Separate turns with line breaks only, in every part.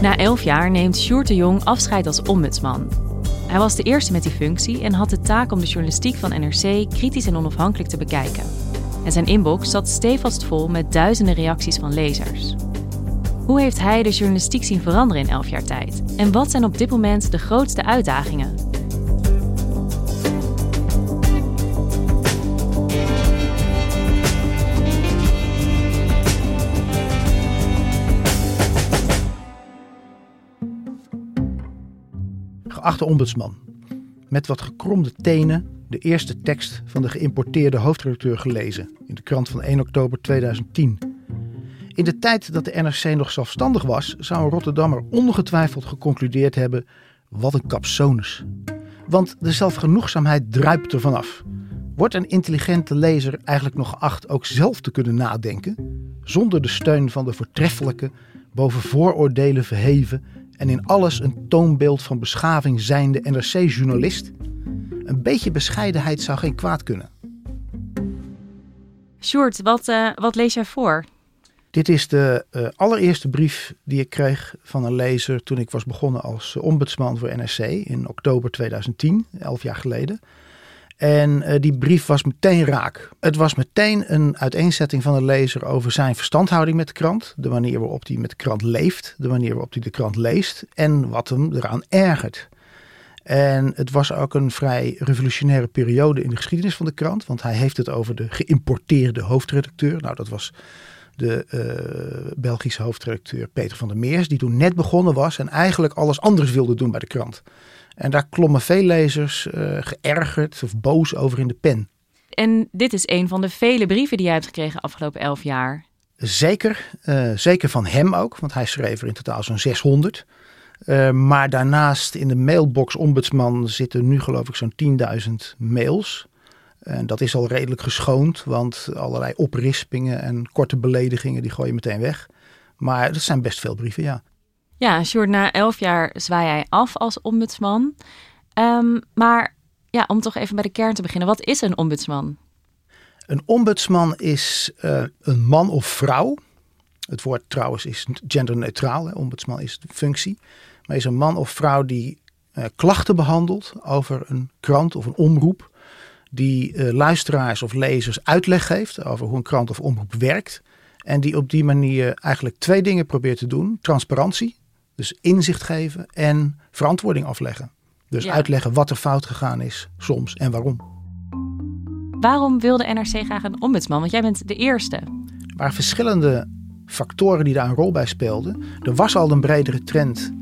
Na elf jaar neemt Sjoerd de Jong afscheid als ombudsman. Hij was de eerste met die functie en had de taak om de journalistiek van NRC kritisch en onafhankelijk te bekijken. En zijn inbox zat stevast vol met duizenden reacties van lezers. Hoe heeft hij de journalistiek zien veranderen in elf jaar tijd? En wat zijn op dit moment de grootste uitdagingen?
Geachte ombudsman, met wat gekromde tenen de eerste tekst van de geïmporteerde hoofdredacteur gelezen in de krant van 1 oktober 2010. In de tijd dat de NRC nog zelfstandig was, zou een Rotterdammer ongetwijfeld geconcludeerd hebben: wat een capsonus. Want de zelfgenoegzaamheid druipt er vanaf. Wordt een intelligente lezer eigenlijk nog geacht ook zelf te kunnen nadenken, zonder de steun van de voortreffelijke, boven vooroordelen verheven en in alles een toonbeeld van beschaving zijnde NRC-journalist? Een beetje bescheidenheid zou geen kwaad kunnen.
Sjoerd, wat, uh, wat lees jij voor?
Dit is de uh, allereerste brief die ik kreeg van een lezer toen ik was begonnen als ombudsman voor NRC in oktober 2010, elf jaar geleden. En uh, die brief was meteen raak. Het was meteen een uiteenzetting van de lezer over zijn verstandhouding met de krant. De manier waarop hij met de krant leeft. De manier waarop hij de krant leest. En wat hem eraan ergert. En het was ook een vrij revolutionaire periode in de geschiedenis van de krant. Want hij heeft het over de geïmporteerde hoofdredacteur. Nou, dat was de uh, Belgische hoofdredacteur Peter van der Meers. Die toen net begonnen was en eigenlijk alles anders wilde doen bij de krant. En daar klommen veel lezers uh, geërgerd of boos over in de pen.
En dit is een van de vele brieven die jij hebt gekregen afgelopen elf jaar.
Zeker, uh, zeker van hem ook, want hij schreef er in totaal zo'n 600. Uh, maar daarnaast in de mailbox ombudsman zitten nu geloof ik zo'n 10.000 mails. En dat is al redelijk geschoond, want allerlei oprispingen en korte beledigingen die gooi je meteen weg. Maar dat zijn best veel brieven, ja.
Ja, Sjoerd, na elf jaar zwaai jij af als ombudsman. Um, maar ja, om toch even bij de kern te beginnen. Wat is een ombudsman?
Een ombudsman is uh, een man of vrouw. Het woord trouwens is genderneutraal. Ombudsman is de functie. Maar is een man of vrouw die uh, klachten behandelt over een krant of een omroep. Die uh, luisteraars of lezers uitleg geeft over hoe een krant of omroep werkt. En die op die manier eigenlijk twee dingen probeert te doen. Transparantie, dus inzicht geven en verantwoording afleggen. Dus ja. uitleggen wat er fout gegaan is, soms en waarom.
Waarom wilde NRC graag een ombudsman? Want jij bent de eerste.
Er waren verschillende factoren die daar een rol bij speelden. Er was al een bredere trend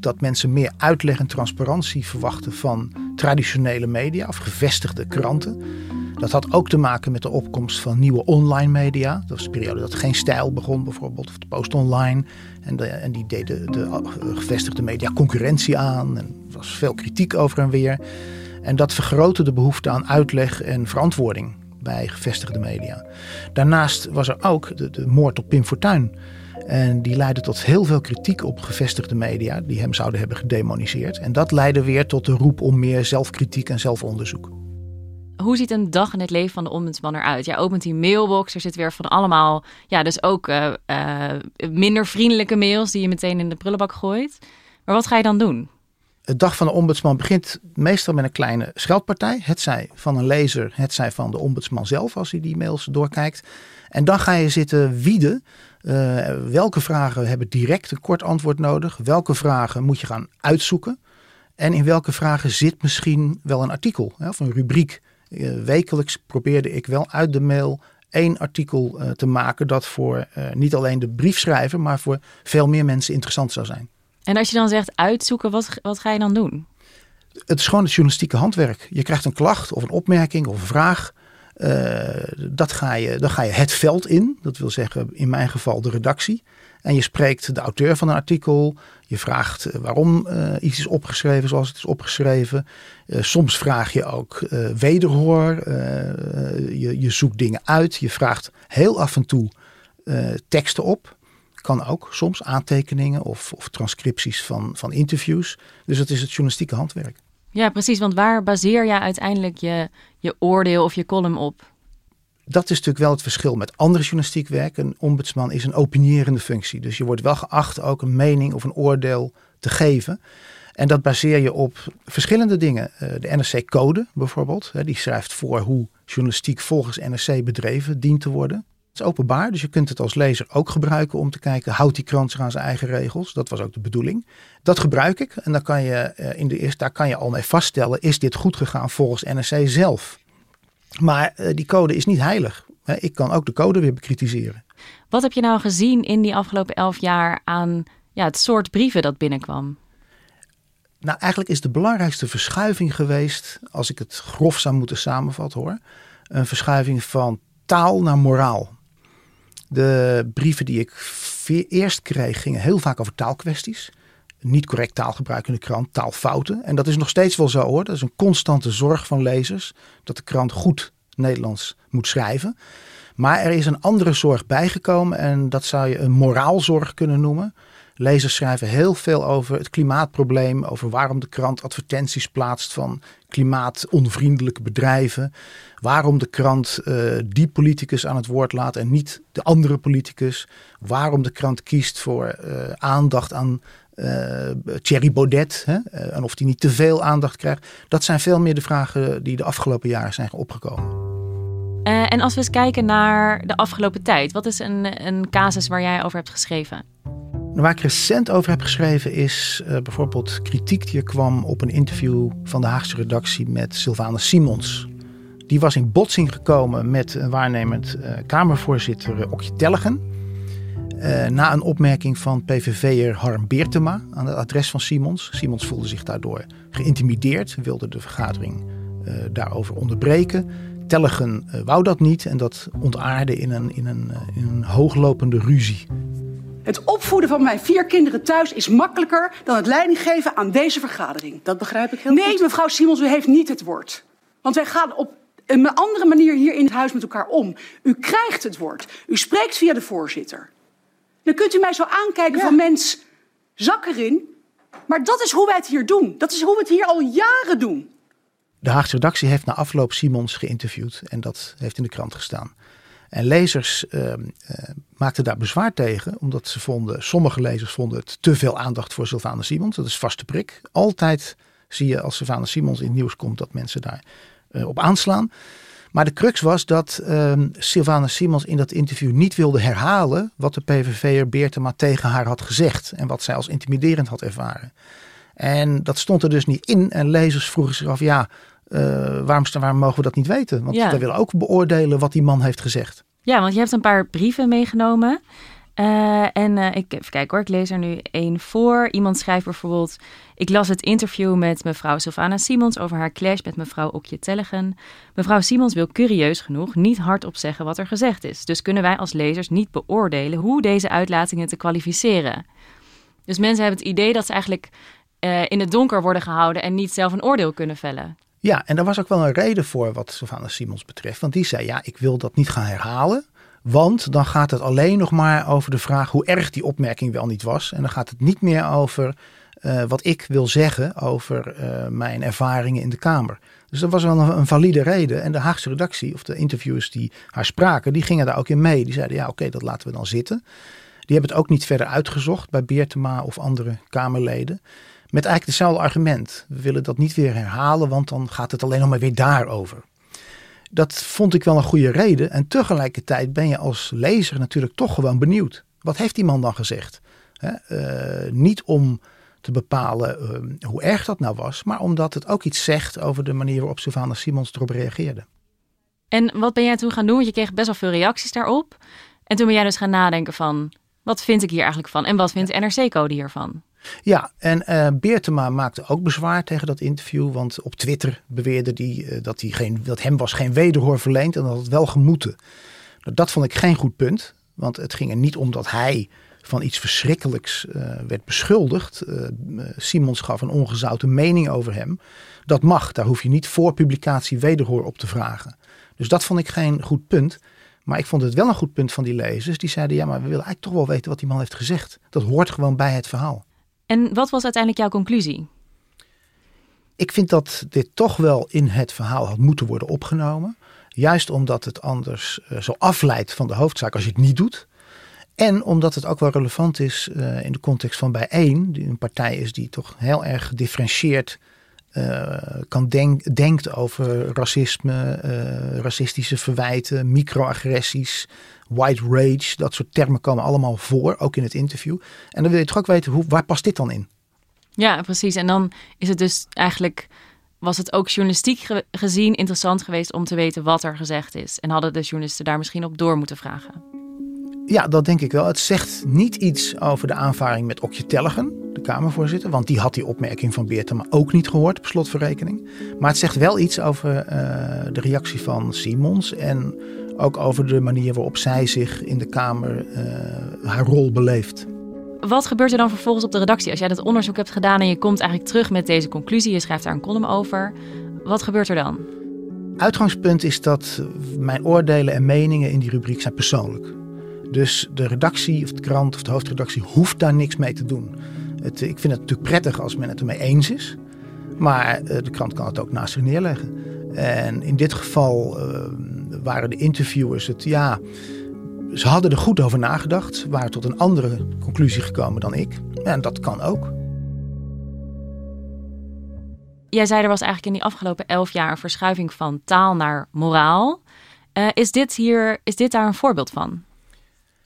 dat mensen meer uitleg en transparantie verwachten van traditionele media of gevestigde kranten. Dat had ook te maken met de opkomst van nieuwe online media. Dat was de periode dat geen stijl begon, bijvoorbeeld, of de Post Online. En, de, en die deden de gevestigde media concurrentie aan. En er was veel kritiek over en weer. En dat vergrootte de behoefte aan uitleg en verantwoording bij gevestigde media. Daarnaast was er ook de, de moord op Pim Fortuyn. En die leidde tot heel veel kritiek op gevestigde media, die hem zouden hebben gedemoniseerd. En dat leidde weer tot de roep om meer zelfkritiek en zelfonderzoek.
Hoe ziet een dag in het leven van de ombudsman eruit? Jij opent die mailbox, er zit weer van allemaal, ja, dus ook uh, uh, minder vriendelijke mails die je meteen in de prullenbak gooit. Maar wat ga je dan doen?
Het dag van de ombudsman begint meestal met een kleine scheldpartij. Het zij van een lezer, het zij van de ombudsman zelf als hij die mails doorkijkt. En dan ga je zitten wieden. Uh, welke vragen hebben direct een kort antwoord nodig? Welke vragen moet je gaan uitzoeken? En in welke vragen zit misschien wel een artikel of een rubriek? Uh, wekelijks probeerde ik wel uit de mail één artikel uh, te maken dat voor niet alleen de briefschrijver, maar voor veel meer mensen interessant zou zijn.
En als je dan zegt uitzoeken, wat, wat ga je dan doen?
Het is gewoon het journalistieke handwerk. Je krijgt een klacht of een opmerking of een vraag. Uh, dat ga je, dan ga je het veld in. Dat wil zeggen in mijn geval de redactie. En je spreekt de auteur van een artikel. Je vraagt eh, waarom uh, iets is opgeschreven zoals het is opgeschreven. Uh, soms vraag je ook wederhoor. je, je zoekt dingen uit. Je vraagt heel af en toe teksten op. Kan ook soms aantekeningen of, of transcripties van, van interviews. Dus dat is het journalistieke handwerk.
Ja, precies. Want waar baseer je uiteindelijk je, je oordeel of je column op?
Dat is natuurlijk wel het verschil met andere journalistiek werk. Een ombudsman is een opinierende functie. Dus je wordt wel geacht ook een mening of een oordeel te geven. En dat baseer je op verschillende dingen. Eh, de NRC-code bijvoorbeeld, die schrijft voor hoe journalistiek volgens NRC bedreven dient te worden is openbaar, dus je kunt het als lezer ook gebruiken om te kijken, houdt die krant zich aan zijn eigen regels? Dat was ook de bedoeling. Dat gebruik ik en dan kan je, eh, in de daar kan je al mee vaststellen, is dit goed gegaan volgens NRC zelf? Maar eh, die code is niet heilig. Ik kan ook de code weer bekritiseren.
Wat heb je nou gezien in die afgelopen elf jaar aan ja, het soort brieven dat binnenkwam?
Nou, eigenlijk is de belangrijkste verschuiving geweest, als ik het grof zou moeten samenvatten hoor, een verschuiving van taal naar moraal. De brieven die ik eerst kreeg gingen heel vaak over taalkwesties. Niet correct taalgebruik in de krant, taalfouten. En dat is nog steeds wel zo hoor. Dat is een constante zorg van lezers dat de krant goed Nederlands moet schrijven. Maar er is een andere zorg bijgekomen en dat zou je een moraalzorg kunnen noemen. Lezers schrijven heel veel over het klimaatprobleem, over waarom de krant advertenties plaatst van klimaatonvriendelijke bedrijven. Waarom de krant uh, die politicus aan het woord laat en niet de andere politicus. Waarom de krant kiest voor uh, aandacht aan uh, Thierry Baudet. Hè? en of die niet te veel aandacht krijgt. Dat zijn veel meer de vragen die de afgelopen jaren zijn opgekomen.
en als we eens kijken naar de afgelopen tijd. Wat is een, een casus waar jij over hebt geschreven?
Waar ik recent over heb geschreven is bijvoorbeeld kritiek die er kwam op een interview van de Haagse redactie met Sylvana Simons. Die was in botsing gekomen met een waarnemend Kamervoorzitter Okje Tellegen. na een opmerking van PVV'er Harm Beertema aan het adres van Simons. Simons voelde zich daardoor geïntimideerd, wilde de vergadering daarover onderbreken. Tellegen wou dat niet en dat ontaarde in een, in een, in een hooglopende ruzie.
Het opvoeden van mijn vier kinderen thuis is makkelijker dan het leiding geven aan deze vergadering.
Dat begrijp ik heel
nee,
goed.
Nee, mevrouw Simons, u heeft niet het woord. Want wij gaan op een andere manier hier in het huis met elkaar om. U krijgt het woord. U spreekt via de voorzitter. Dan kunt u mij zo aankijken ja. van mens, zak erin. Maar dat is hoe wij het hier doen. Dat is hoe we het hier al jaren doen.
De Haagse redactie heeft na afloop Simons geïnterviewd en dat heeft in de krant gestaan. En lezers uh, uh, maakten daar bezwaar tegen, omdat ze vonden, sommige lezers vonden het te veel aandacht voor Sylvana Simons. Dat is vaste prik. Altijd zie je als Sylvana Simons in het nieuws komt dat mensen daar uh, op aanslaan. Maar de crux was dat ehm, Sylvana Simons in dat interview niet wilde herhalen wat de PVV'er Beertema tegen haar had gezegd en wat zij als intimiderend had ervaren. En dat stond er dus niet in en lezers vroegen zich af, ja, uh, waarom, waarom, mogen we dat niet weten? Want ja. wij willen ook beoordelen wat die man heeft gezegd.
Ja, want je hebt een paar brieven meegenomen. Uh, en uh, ik, even kijken hoor, ik lees er nu één voor. Iemand schrijft bijvoorbeeld... Ik las het interview met mevrouw Sylvana Simons over haar clash met mevrouw Okje Tellegen. Mevrouw Simons wil curieus genoeg niet hardop zeggen wat er gezegd is. Dus kunnen wij als lezers niet beoordelen hoe deze uitlatingen te kwalificeren. Dus mensen hebben het idee dat ze eigenlijk uh, in het donker worden gehouden en niet zelf een oordeel kunnen vellen.
Ja, en daar was ook wel een reden voor wat Sylvana Simons betreft. Want die zei, ja, ik wil dat niet gaan herhalen. Want dan gaat het alleen nog maar over de vraag hoe erg die opmerking wel niet was. En dan gaat het niet meer over uh, wat ik wil zeggen over uh, mijn ervaringen in de Kamer. Dus dat was wel een, valide reden. En de Haagse redactie, of de interviewers die haar spraken, die gingen daar ook in mee. Die zeiden, ja, oké, dat laten we dan zitten. Die hebben het ook niet verder uitgezocht bij Beertema of andere Kamerleden. Met eigenlijk hetzelfde argument. We willen dat niet weer herhalen, want dan gaat het alleen nog maar weer daarover. Dat vond ik wel een goede reden. En tegelijkertijd ben je als lezer natuurlijk toch gewoon benieuwd. Wat heeft die man dan gezegd? Uh, niet om te bepalen uh, hoe erg dat nou was, maar omdat het ook iets zegt over de manier waarop Sylvana Simons erop reageerde.
En wat ben jij toen gaan doen? Want je kreeg best wel veel reacties daarop. En toen ben jij dus gaan nadenken van, wat vind ik hier eigenlijk van? En wat vindt NRC-code hiervan?
Ja, en uh, Beertema maakte ook bezwaar tegen dat interview. Want op Twitter beweerde hij uh, dat, hij geen, dat hem was geen wederhoor verleend en dat het wel gemoeten. Nou, dat vond ik geen goed punt. Want het ging er niet om dat hij van iets verschrikkelijks uh, werd beschuldigd. Simons gaf een ongezouten mening over hem. Dat mag, daar hoef je niet voor publicatie wederhoor op te vragen. Dus dat vond ik geen goed punt. Maar ik vond het wel een goed punt van die lezers. Die zeiden, ja, maar we willen eigenlijk toch wel weten wat die man heeft gezegd. Dat hoort gewoon bij het verhaal.
En wat was uiteindelijk jouw conclusie?
Ik vind dat dit toch wel in het verhaal had moeten worden opgenomen. Juist omdat het anders uh, zo afleidt van de hoofdzaak als je het niet doet. En omdat het ook wel relevant is uh, in de context van bijeen. Die een partij is die toch heel erg gedifferentieerd kan denk, denkt over racisme, racistische verwijten, microagressies, white rage, dat soort termen komen allemaal voor, ook in het interview. En dan wil je toch ook weten, hoe, waar past dit dan in?
Ja, precies. En dan is het dus eigenlijk, was het ook journalistiek gezien interessant geweest om te weten wat er gezegd is. En hadden de journalisten daar misschien op door moeten vragen?
Ja, dat denk ik wel. Het zegt niet iets over de aanvaring met Okje Tellegen, de Kamervoorzitter. Want die had die opmerking van Beertema ook niet gehoord op slotverrekening. Maar het zegt wel iets over uh, de reactie van Simons en ook over de manier waarop zij zich in de Kamer uh, haar rol beleeft.
Wat gebeurt er dan vervolgens op de redactie? Als jij dat onderzoek hebt gedaan en je komt eigenlijk terug met deze conclusie, je schrijft daar een column over. Wat gebeurt er dan?
Uitgangspunt is dat mijn oordelen en meningen in die rubriek zijn persoonlijk. Dus de redactie of de krant of de hoofdredactie hoeft daar niks mee te doen. Het, ik vind het natuurlijk prettig als men het ermee eens is. Maar eh, de krant kan het ook naast zich neerleggen. En in dit geval uh, waren de interviewers het, ja, ze hadden er goed over nagedacht, waren tot een andere conclusie gekomen dan ik. En dat kan ook.
Jij zei er was eigenlijk in die afgelopen elf jaar een verschuiving van taal naar moraal. Uh, is, dit hier, is dit daar een voorbeeld van?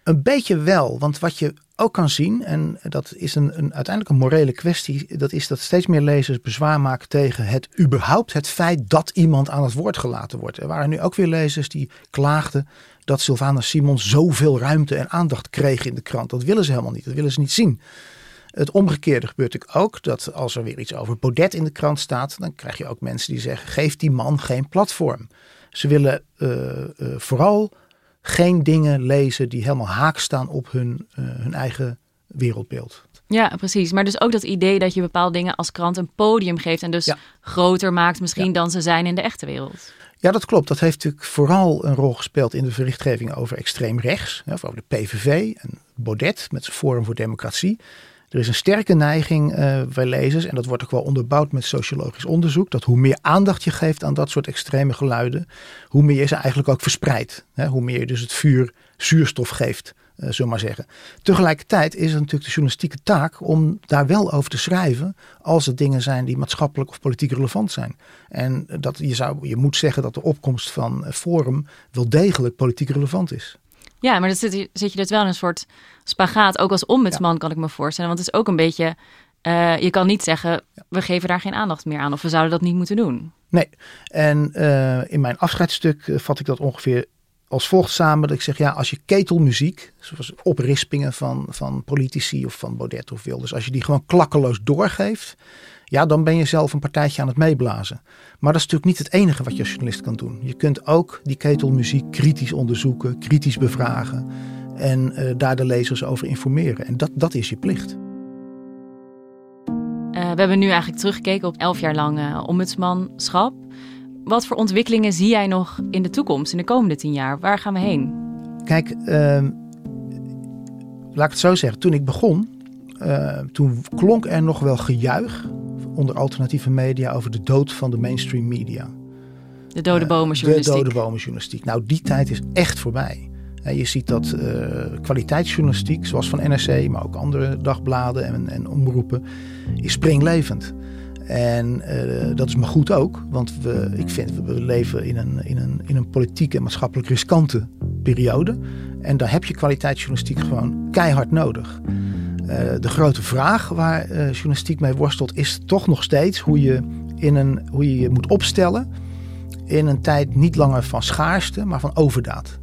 Een beetje wel, want wat je ook kan zien, en dat is een, een, uiteindelijk een morele kwestie, dat is dat steeds meer lezers bezwaar maken tegen het überhaupt het feit dat iemand aan het woord gelaten wordt. Er waren nu ook weer lezers die klaagden dat Sylvana Simons zoveel ruimte en aandacht kreeg in de krant. Dat willen ze helemaal niet, dat willen ze niet zien. Het omgekeerde gebeurt ook, dat als er weer iets over Baudet in de krant staat, dan krijg je ook mensen die zeggen, geef die man geen platform. Ze willen uh, uh, vooral geen dingen lezen die helemaal haak staan op hun, uh, hun eigen wereldbeeld.
Ja, precies. Maar dus ook dat idee dat je bepaalde dingen als krant een podium geeft en dus ja. groter maakt misschien ja. dan ze zijn in de echte wereld.
Ja, dat klopt. Dat heeft natuurlijk vooral een rol gespeeld in de berichtgeving over extreem rechts, over de PVV en Baudet met zijn Forum voor Democratie. Er is een sterke neiging uh, bij lezers, en dat wordt ook wel onderbouwd met sociologisch onderzoek, dat hoe meer aandacht je geeft aan dat soort extreme geluiden, hoe meer je ze eigenlijk ook verspreidt. Hoe meer je dus het vuur zuurstof geeft, uh, zullen maar zeggen. Tegelijkertijd is het natuurlijk de journalistieke taak om daar wel over te schrijven als het dingen zijn die maatschappelijk of politiek relevant zijn. En dat je, zou, je moet zeggen dat de opkomst van Forum wel degelijk politiek relevant is.
Ja, maar dan zit, zit je dus wel in een soort spagaat. Ook als ombudsman ja. kan ik me voorstellen. Want het is ook een beetje... Uh, je kan niet zeggen, we geven daar geen aandacht meer aan. Of we zouden dat niet moeten doen.
Nee. En uh, in mijn afscheidsstuk uh, vat ik dat ongeveer als volgt samen. Dat ik zeg, ja, als je ketelmuziek, zoals oprispingen van, van politici of van Baudet of Wilders. Als je die gewoon klakkeloos doorgeeft ja, dan ben je zelf een partijtje aan het meeblazen. Maar dat is natuurlijk niet het enige wat je als journalist kan doen. Je kunt ook die ketelmuziek kritisch onderzoeken, kritisch bevragen en uh, daar de lezers over informeren. En dat, dat is je plicht.
Uh, we hebben nu eigenlijk teruggekeken op elf jaar lang uh, ombudsmanschap. Wat voor ontwikkelingen zie jij nog in de toekomst, in de komende tien jaar? Waar gaan we heen?
Kijk, ehm, laat ik het zo zeggen. Toen ik begon, toen klonk er nog wel gejuich onder alternatieve media over de dood van de mainstream media.
De dode bomenjournalistiek.
De dode bomenjournalistiek. Nou, die tijd is echt voorbij. je ziet dat uh, kwaliteitsjournalistiek, zoals van NRC, maar ook andere dagbladen en, en omroepen, is springlevend. En uh, dat is maar goed ook, want we, ik vind we leven in een, in, een, in een politiek en maatschappelijk riskante periode. En daar heb je kwaliteitsjournalistiek gewoon keihard nodig. Uh, de grote vraag waar uh, journalistiek mee worstelt, is toch nog steeds hoe je, in een, hoe je je moet opstellen in een tijd niet langer van schaarste, maar van overdaad.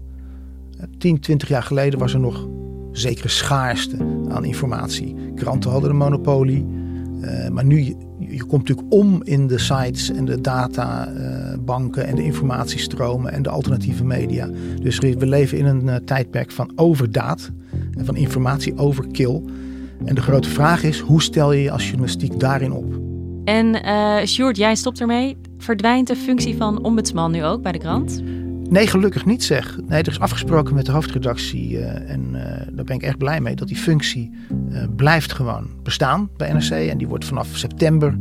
10, 20 jaar geleden was er nog zekere schaarste aan informatie. Kranten hadden een monopolie. Maar nu, je, je, komt natuurlijk om in de sites en de databanken en de informatiestromen en de alternatieve media. Dus we leven in een tijdperk van overdaad en van informatie overkill. En de grote vraag is, hoe stel je je als journalistiek daarin op?
En uh, Sjoerd, jij stopt ermee. Verdwijnt de functie van ombudsman nu ook bij de krant?
Nee, gelukkig niet zeg. Nee, er is afgesproken met de hoofdredactie uh, en uh, daar ben ik echt blij mee dat die functie uh, blijft gewoon bestaan bij NRC. En die wordt vanaf september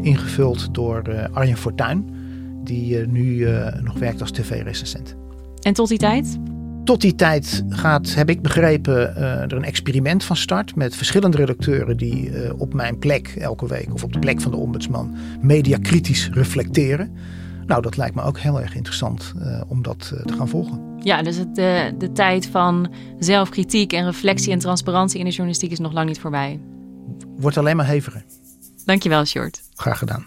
ingevuld door Arjen Fortuyn, die nu nog werkt als tv-recensent.
En tot die tijd?
Tot die tijd gaat, heb ik begrepen, er een experiment van start met verschillende redacteuren die op mijn plek elke week of op de plek van de ombudsman mediakritisch reflecteren. Nou, dat lijkt me ook heel erg interessant uh, om dat te gaan volgen.
Ja, dus het, de, de tijd van zelfkritiek en reflectie en transparantie in de journalistiek is nog lang niet voorbij.
Wordt alleen maar heviger.
Dankjewel, Short.
Graag gedaan.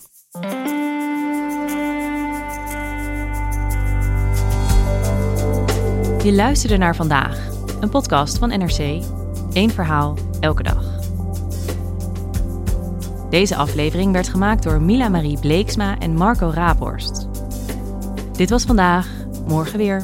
Je luisterde naar vandaag, een podcast van NRC. Eén verhaal, elke dag. Deze aflevering werd gemaakt door Mila Marie Bleeksma en Marco Raaphorst. Dit was vandaag, morgen weer.